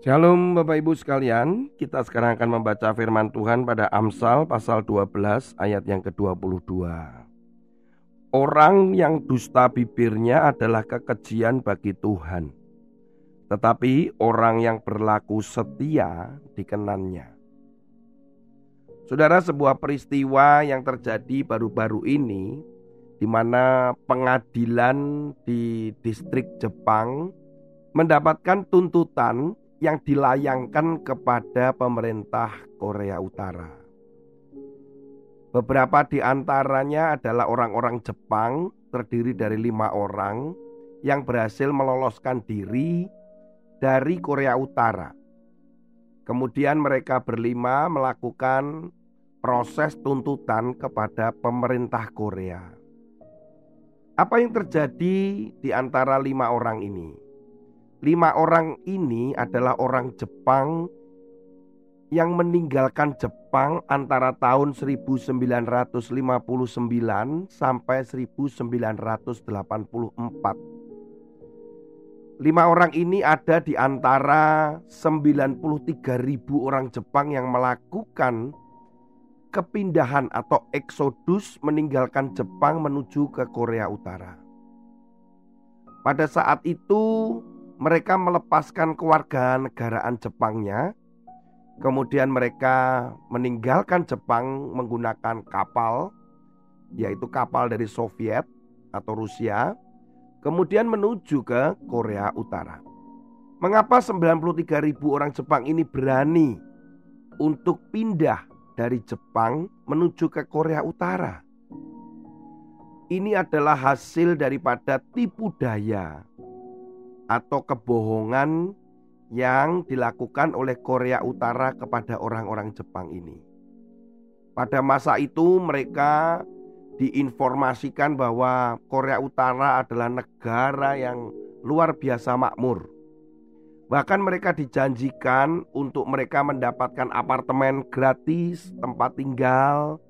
Shalom Bapak Ibu sekalian, kita sekarang akan membaca firman Tuhan pada Amsal pasal 12 ayat yang ke-22. Orang yang dusta bibirnya adalah kekejian bagi Tuhan, tetapi orang yang berlaku setia dikenannya. Saudara, sebuah peristiwa yang terjadi baru-baru ini di mana pengadilan di distrik Jepang mendapatkan tuntutan yang dilayangkan kepada pemerintah Korea Utara. Beberapa di antaranya adalah orang-orang Jepang, terdiri dari lima orang yang berhasil meloloskan diri dari Korea Utara. Kemudian mereka berlima melakukan proses tuntutan kepada pemerintah Korea. Apa yang terjadi di antara lima orang ini? Lima orang ini adalah orang Jepang yang meninggalkan Jepang antara tahun 1959 sampai 1984. Lima orang ini ada di antara 93 ribu orang Jepang yang melakukan kepindahan atau eksodus meninggalkan Jepang menuju ke Korea Utara. Pada saat itu mereka melepaskan keluarga negaraan Jepangnya. Kemudian mereka meninggalkan Jepang menggunakan kapal, yaitu kapal dari Soviet atau Rusia, kemudian menuju ke Korea Utara. Mengapa 93 ribu orang Jepang ini berani untuk pindah dari Jepang menuju ke Korea Utara? Ini adalah hasil daripada tipu daya atau kebohongan yang dilakukan oleh Korea Utara kepada orang-orang Jepang ini. Pada masa itu mereka diinformasikan bahwa Korea Utara adalah negara yang luar biasa makmur. Bahkan mereka dijanjikan untuk mereka mendapatkan apartemen gratis, tempat tinggal,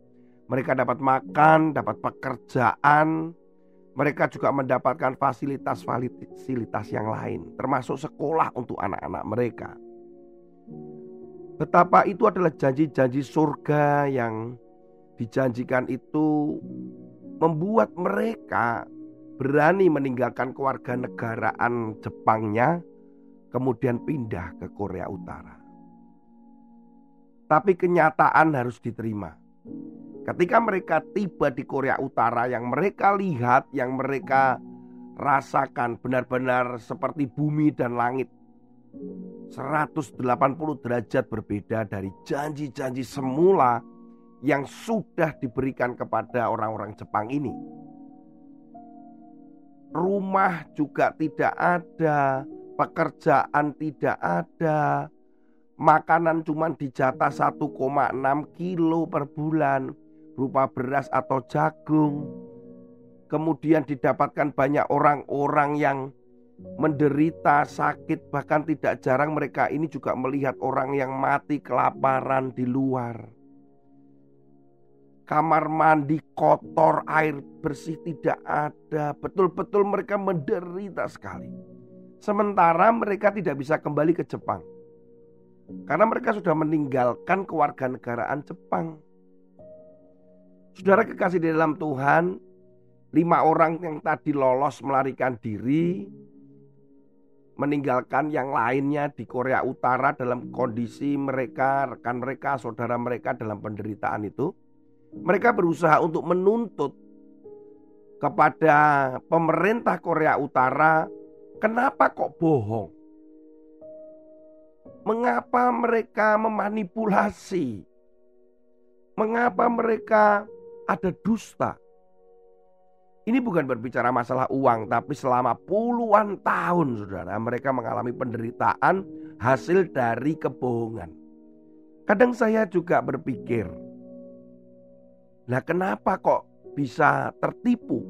mereka dapat makan, dapat pekerjaan, mereka juga mendapatkan fasilitas-fasilitas yang lain, termasuk sekolah untuk anak-anak mereka. Betapa itu adalah janji-janji surga yang dijanjikan itu membuat mereka berani meninggalkan keluarga negaraan Jepangnya kemudian pindah ke Korea Utara. Tapi kenyataan harus diterima. Ketika mereka tiba di Korea Utara yang mereka lihat, yang mereka rasakan benar-benar seperti bumi dan langit. 180 derajat berbeda dari janji-janji semula yang sudah diberikan kepada orang-orang Jepang ini. Rumah juga tidak ada, pekerjaan tidak ada, makanan cuma dijatah 1,6 kilo per bulan berupa beras atau jagung. Kemudian didapatkan banyak orang-orang yang menderita sakit, bahkan tidak jarang mereka ini juga melihat orang yang mati kelaparan di luar. Kamar mandi kotor, air bersih tidak ada. Betul-betul mereka menderita sekali. Sementara mereka tidak bisa kembali ke Jepang. Karena mereka sudah meninggalkan kewarganegaraan Jepang. Saudara kekasih di dalam Tuhan, lima orang yang tadi lolos melarikan diri, meninggalkan yang lainnya di Korea Utara dalam kondisi mereka, rekan mereka, saudara mereka dalam penderitaan itu. Mereka berusaha untuk menuntut kepada pemerintah Korea Utara, kenapa kok bohong? Mengapa mereka memanipulasi? Mengapa mereka ada dusta. Ini bukan berbicara masalah uang, tapi selama puluhan tahun, saudara, mereka mengalami penderitaan hasil dari kebohongan. Kadang saya juga berpikir, nah kenapa kok bisa tertipu?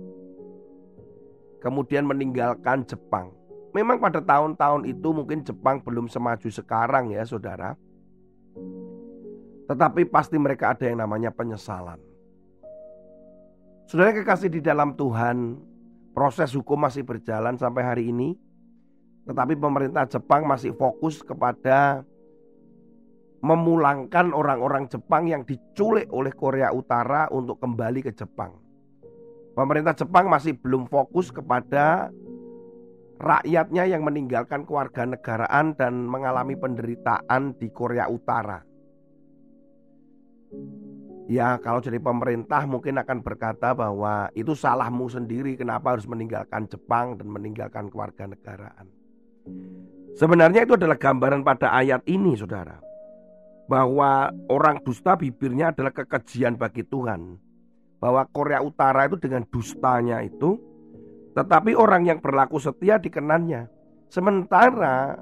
Kemudian meninggalkan Jepang. Memang pada tahun-tahun itu mungkin Jepang belum semaju sekarang ya saudara. Tetapi pasti mereka ada yang namanya penyesalan. Saudara kekasih di dalam Tuhan, proses hukum masih berjalan sampai hari ini. Tetapi pemerintah Jepang masih fokus kepada memulangkan orang-orang Jepang yang diculik oleh Korea Utara untuk kembali ke Jepang. Pemerintah Jepang masih belum fokus kepada rakyatnya yang meninggalkan kewarganegaraan dan mengalami penderitaan di Korea Utara. Ya kalau jadi pemerintah mungkin akan berkata bahwa itu salahmu sendiri kenapa harus meninggalkan Jepang dan meninggalkan keluarga negaraan. Sebenarnya itu adalah gambaran pada ayat ini saudara. Bahwa orang dusta bibirnya adalah kekejian bagi Tuhan. Bahwa Korea Utara itu dengan dustanya itu. Tetapi orang yang berlaku setia dikenannya. Sementara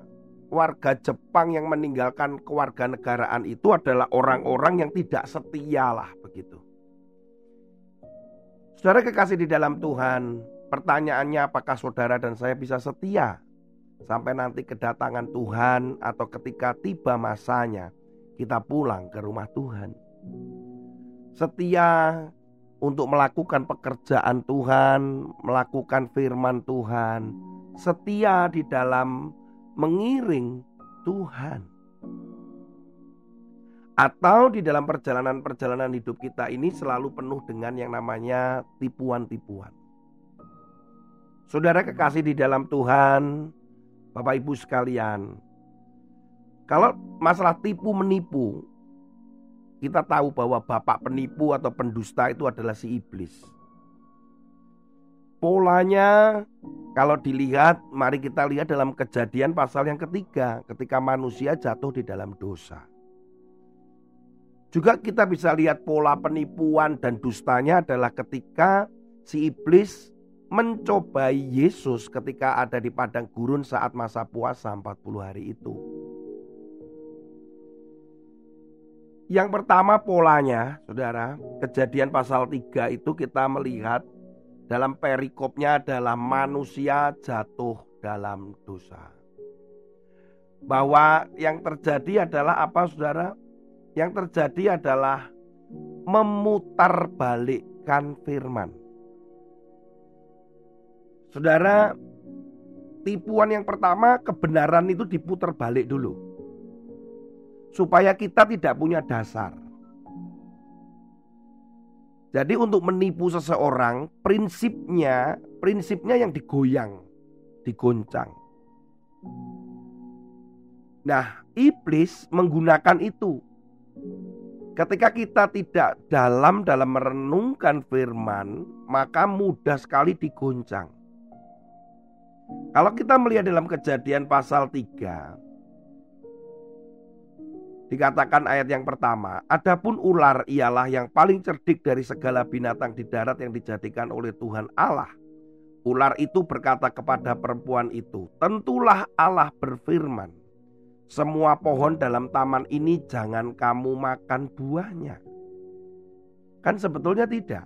warga Jepang yang meninggalkan kewarganegaraan itu adalah orang-orang yang tidak setia lah begitu. Saudara kekasih di dalam Tuhan, pertanyaannya apakah saudara dan saya bisa setia sampai nanti kedatangan Tuhan atau ketika tiba masanya kita pulang ke rumah Tuhan. Setia untuk melakukan pekerjaan Tuhan, melakukan firman Tuhan, setia di dalam mengiring Tuhan. Atau di dalam perjalanan-perjalanan hidup kita ini selalu penuh dengan yang namanya tipuan-tipuan. Saudara kekasih di dalam Tuhan, Bapak Ibu sekalian, kalau masalah tipu menipu, kita tahu bahwa bapak penipu atau pendusta itu adalah si iblis. Polanya kalau dilihat, mari kita lihat dalam kejadian pasal yang ketiga, ketika manusia jatuh di dalam dosa. Juga kita bisa lihat pola penipuan dan dustanya adalah ketika si iblis mencobai Yesus ketika ada di padang gurun saat masa puasa 40 hari itu. Yang pertama polanya, saudara, kejadian pasal 3 itu kita melihat dalam perikopnya adalah manusia jatuh dalam dosa. Bahwa yang terjadi adalah apa saudara? Yang terjadi adalah memutarbalikkan firman. Saudara, tipuan yang pertama kebenaran itu diputar balik dulu. Supaya kita tidak punya dasar. Jadi untuk menipu seseorang prinsipnya prinsipnya yang digoyang, digoncang. Nah, iblis menggunakan itu. Ketika kita tidak dalam dalam merenungkan firman, maka mudah sekali digoncang. Kalau kita melihat dalam kejadian pasal 3, Dikatakan ayat yang pertama, adapun ular ialah yang paling cerdik dari segala binatang di darat yang dijadikan oleh Tuhan Allah. Ular itu berkata kepada perempuan itu, "Tentulah Allah berfirman, semua pohon dalam taman ini jangan kamu makan buahnya." Kan sebetulnya tidak.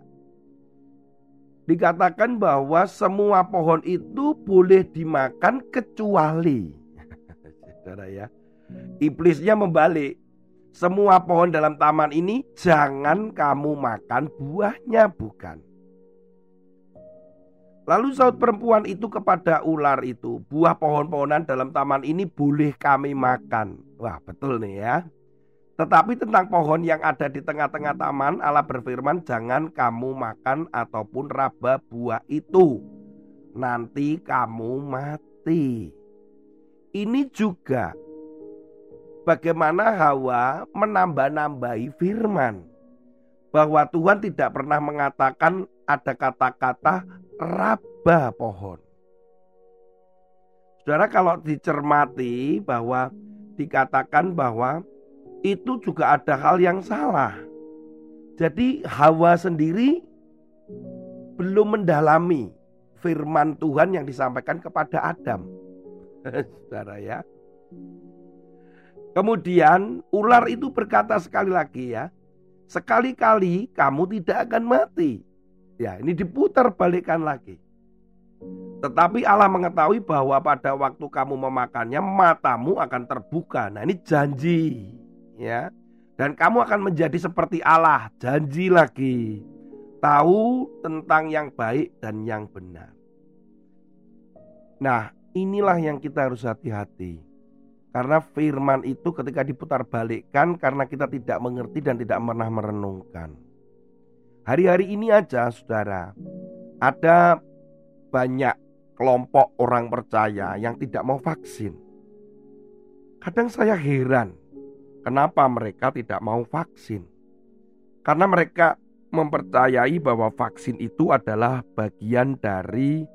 Dikatakan bahwa semua pohon itu boleh dimakan kecuali Saudara ya Iblisnya membalik. Semua pohon dalam taman ini jangan kamu makan buahnya bukan. Lalu saut perempuan itu kepada ular itu, buah pohon-pohonan dalam taman ini boleh kami makan. Wah betul nih ya. Tetapi tentang pohon yang ada di tengah-tengah taman, Allah berfirman, "Jangan kamu makan ataupun raba buah itu, nanti kamu mati." Ini juga bagaimana Hawa menambah-nambahi firman. Bahwa Tuhan tidak pernah mengatakan ada kata-kata raba pohon. Saudara kalau dicermati bahwa dikatakan bahwa itu juga ada hal yang salah. Jadi Hawa sendiri belum mendalami firman Tuhan yang disampaikan kepada Adam. Saudara ya. Kemudian ular itu berkata sekali lagi ya, sekali-kali kamu tidak akan mati. Ya, ini diputar balikkan lagi. Tetapi Allah mengetahui bahwa pada waktu kamu memakannya matamu akan terbuka. Nah, ini janji, ya. Dan kamu akan menjadi seperti Allah, janji lagi. Tahu tentang yang baik dan yang benar. Nah, inilah yang kita harus hati-hati. Karena firman itu ketika diputar balikkan karena kita tidak mengerti dan tidak pernah merenungkan. Hari-hari ini aja saudara, ada banyak kelompok orang percaya yang tidak mau vaksin. Kadang saya heran, kenapa mereka tidak mau vaksin? Karena mereka mempercayai bahwa vaksin itu adalah bagian dari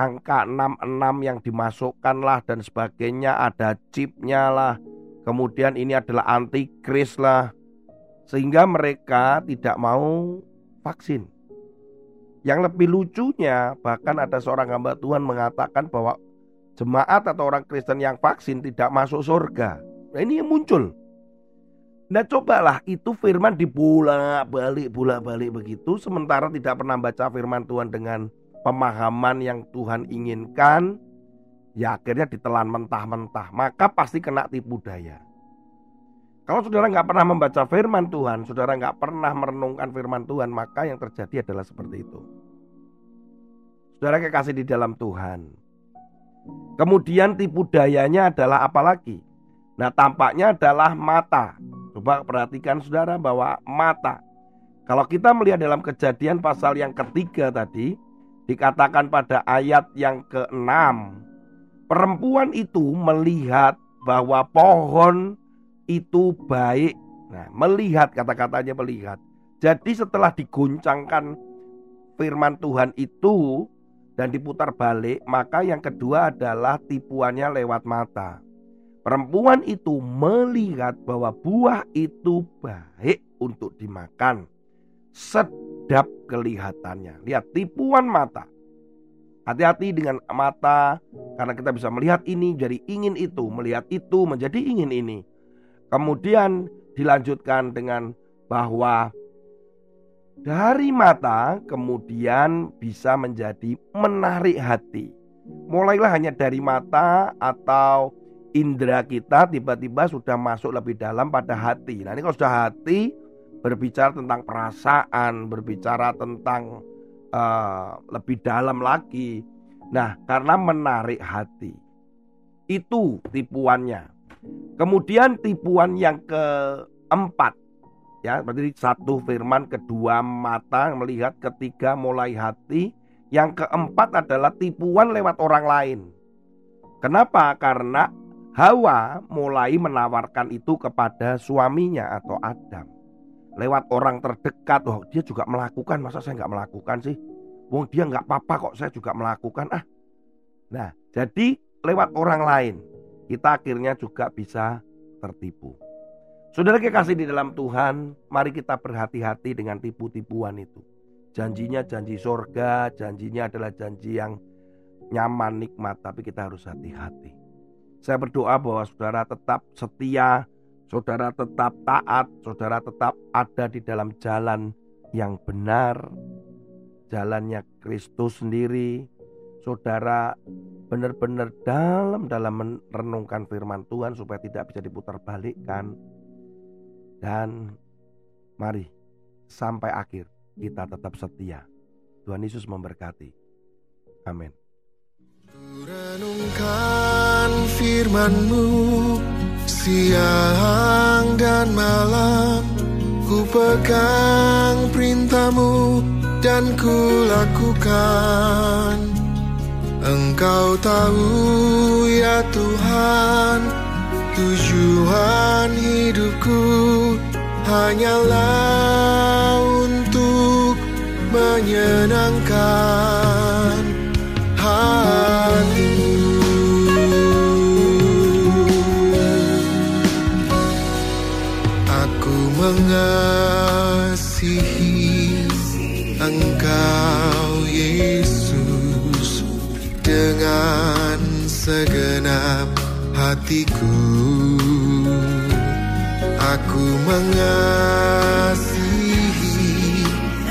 angka 66 yang dimasukkan lah dan sebagainya ada chipnya lah. Kemudian ini adalah antikris lah. Sehingga mereka tidak mau vaksin. Yang lebih lucunya bahkan ada seorang hamba Tuhan mengatakan bahwa jemaat atau orang Kristen yang vaksin tidak masuk surga. Nah ini yang muncul. Nah cobalah itu firman dibulak balik bulak balik begitu sementara tidak pernah baca firman Tuhan dengan pemahaman yang Tuhan inginkan, ya akhirnya ditelan mentah-mentah, maka pasti kena tipu daya. Kalau saudara nggak pernah membaca firman Tuhan, saudara nggak pernah merenungkan firman Tuhan, maka yang terjadi adalah seperti itu. Saudara kekasih di dalam Tuhan. Kemudian tipu dayanya adalah apa lagi? Nah tampaknya adalah mata. Coba perhatikan saudara bahwa mata. Kalau kita melihat dalam kejadian pasal yang ketiga tadi, Dikatakan pada ayat yang ke-6, perempuan itu melihat bahwa pohon itu baik. Nah, melihat kata-katanya melihat. Jadi setelah diguncangkan firman Tuhan itu dan diputar balik, maka yang kedua adalah tipuannya lewat mata. Perempuan itu melihat bahwa buah itu baik untuk dimakan sedap kelihatannya. Lihat tipuan mata. Hati-hati dengan mata karena kita bisa melihat ini jadi ingin itu, melihat itu menjadi ingin ini. Kemudian dilanjutkan dengan bahwa dari mata kemudian bisa menjadi menarik hati. Mulailah hanya dari mata atau indera kita tiba-tiba sudah masuk lebih dalam pada hati. Nah ini kalau sudah hati berbicara tentang perasaan, berbicara tentang uh, lebih dalam lagi. Nah, karena menarik hati. Itu tipuannya. Kemudian tipuan yang keempat ya berarti satu firman kedua mata melihat ketiga mulai hati yang keempat adalah tipuan lewat orang lain kenapa karena Hawa mulai menawarkan itu kepada suaminya atau Adam lewat orang terdekat. Oh dia juga melakukan. Masa saya nggak melakukan sih? Wong dia nggak apa-apa kok saya juga melakukan. Ah. Nah jadi lewat orang lain kita akhirnya juga bisa tertipu. Saudara kekasih di dalam Tuhan mari kita berhati-hati dengan tipu-tipuan itu. Janjinya janji sorga janjinya adalah janji yang nyaman nikmat tapi kita harus hati-hati. Saya berdoa bahwa saudara tetap setia saudara tetap taat, saudara tetap ada di dalam jalan yang benar, jalannya Kristus sendiri. Saudara benar-benar dalam dalam merenungkan firman Tuhan supaya tidak bisa diputar balikkan. Dan mari sampai akhir kita tetap setia. Tuhan Yesus memberkati. Amin. Renungkan firman-Mu Siang dan malam ku pegang perintahmu dan ku lakukan. Engkau tahu ya Tuhan Tujuan hidupku hanyalah untuk menyenangkan dengan segenap hatiku. Aku mengasihi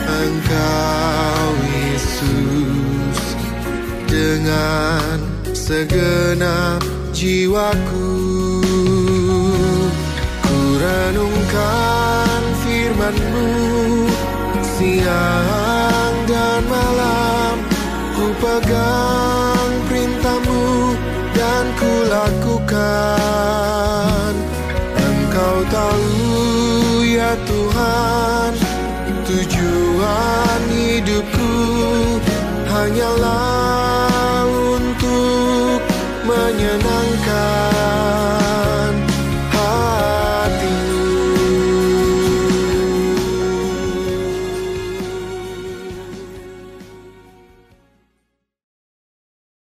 Engkau Yesus. Dengan segenap jiwaku Ku renungkan firmanmu siang dan malam pegang perintahmu dan ku lakukan Engkau tahu ya Tuhan tujuan hidupku hanya.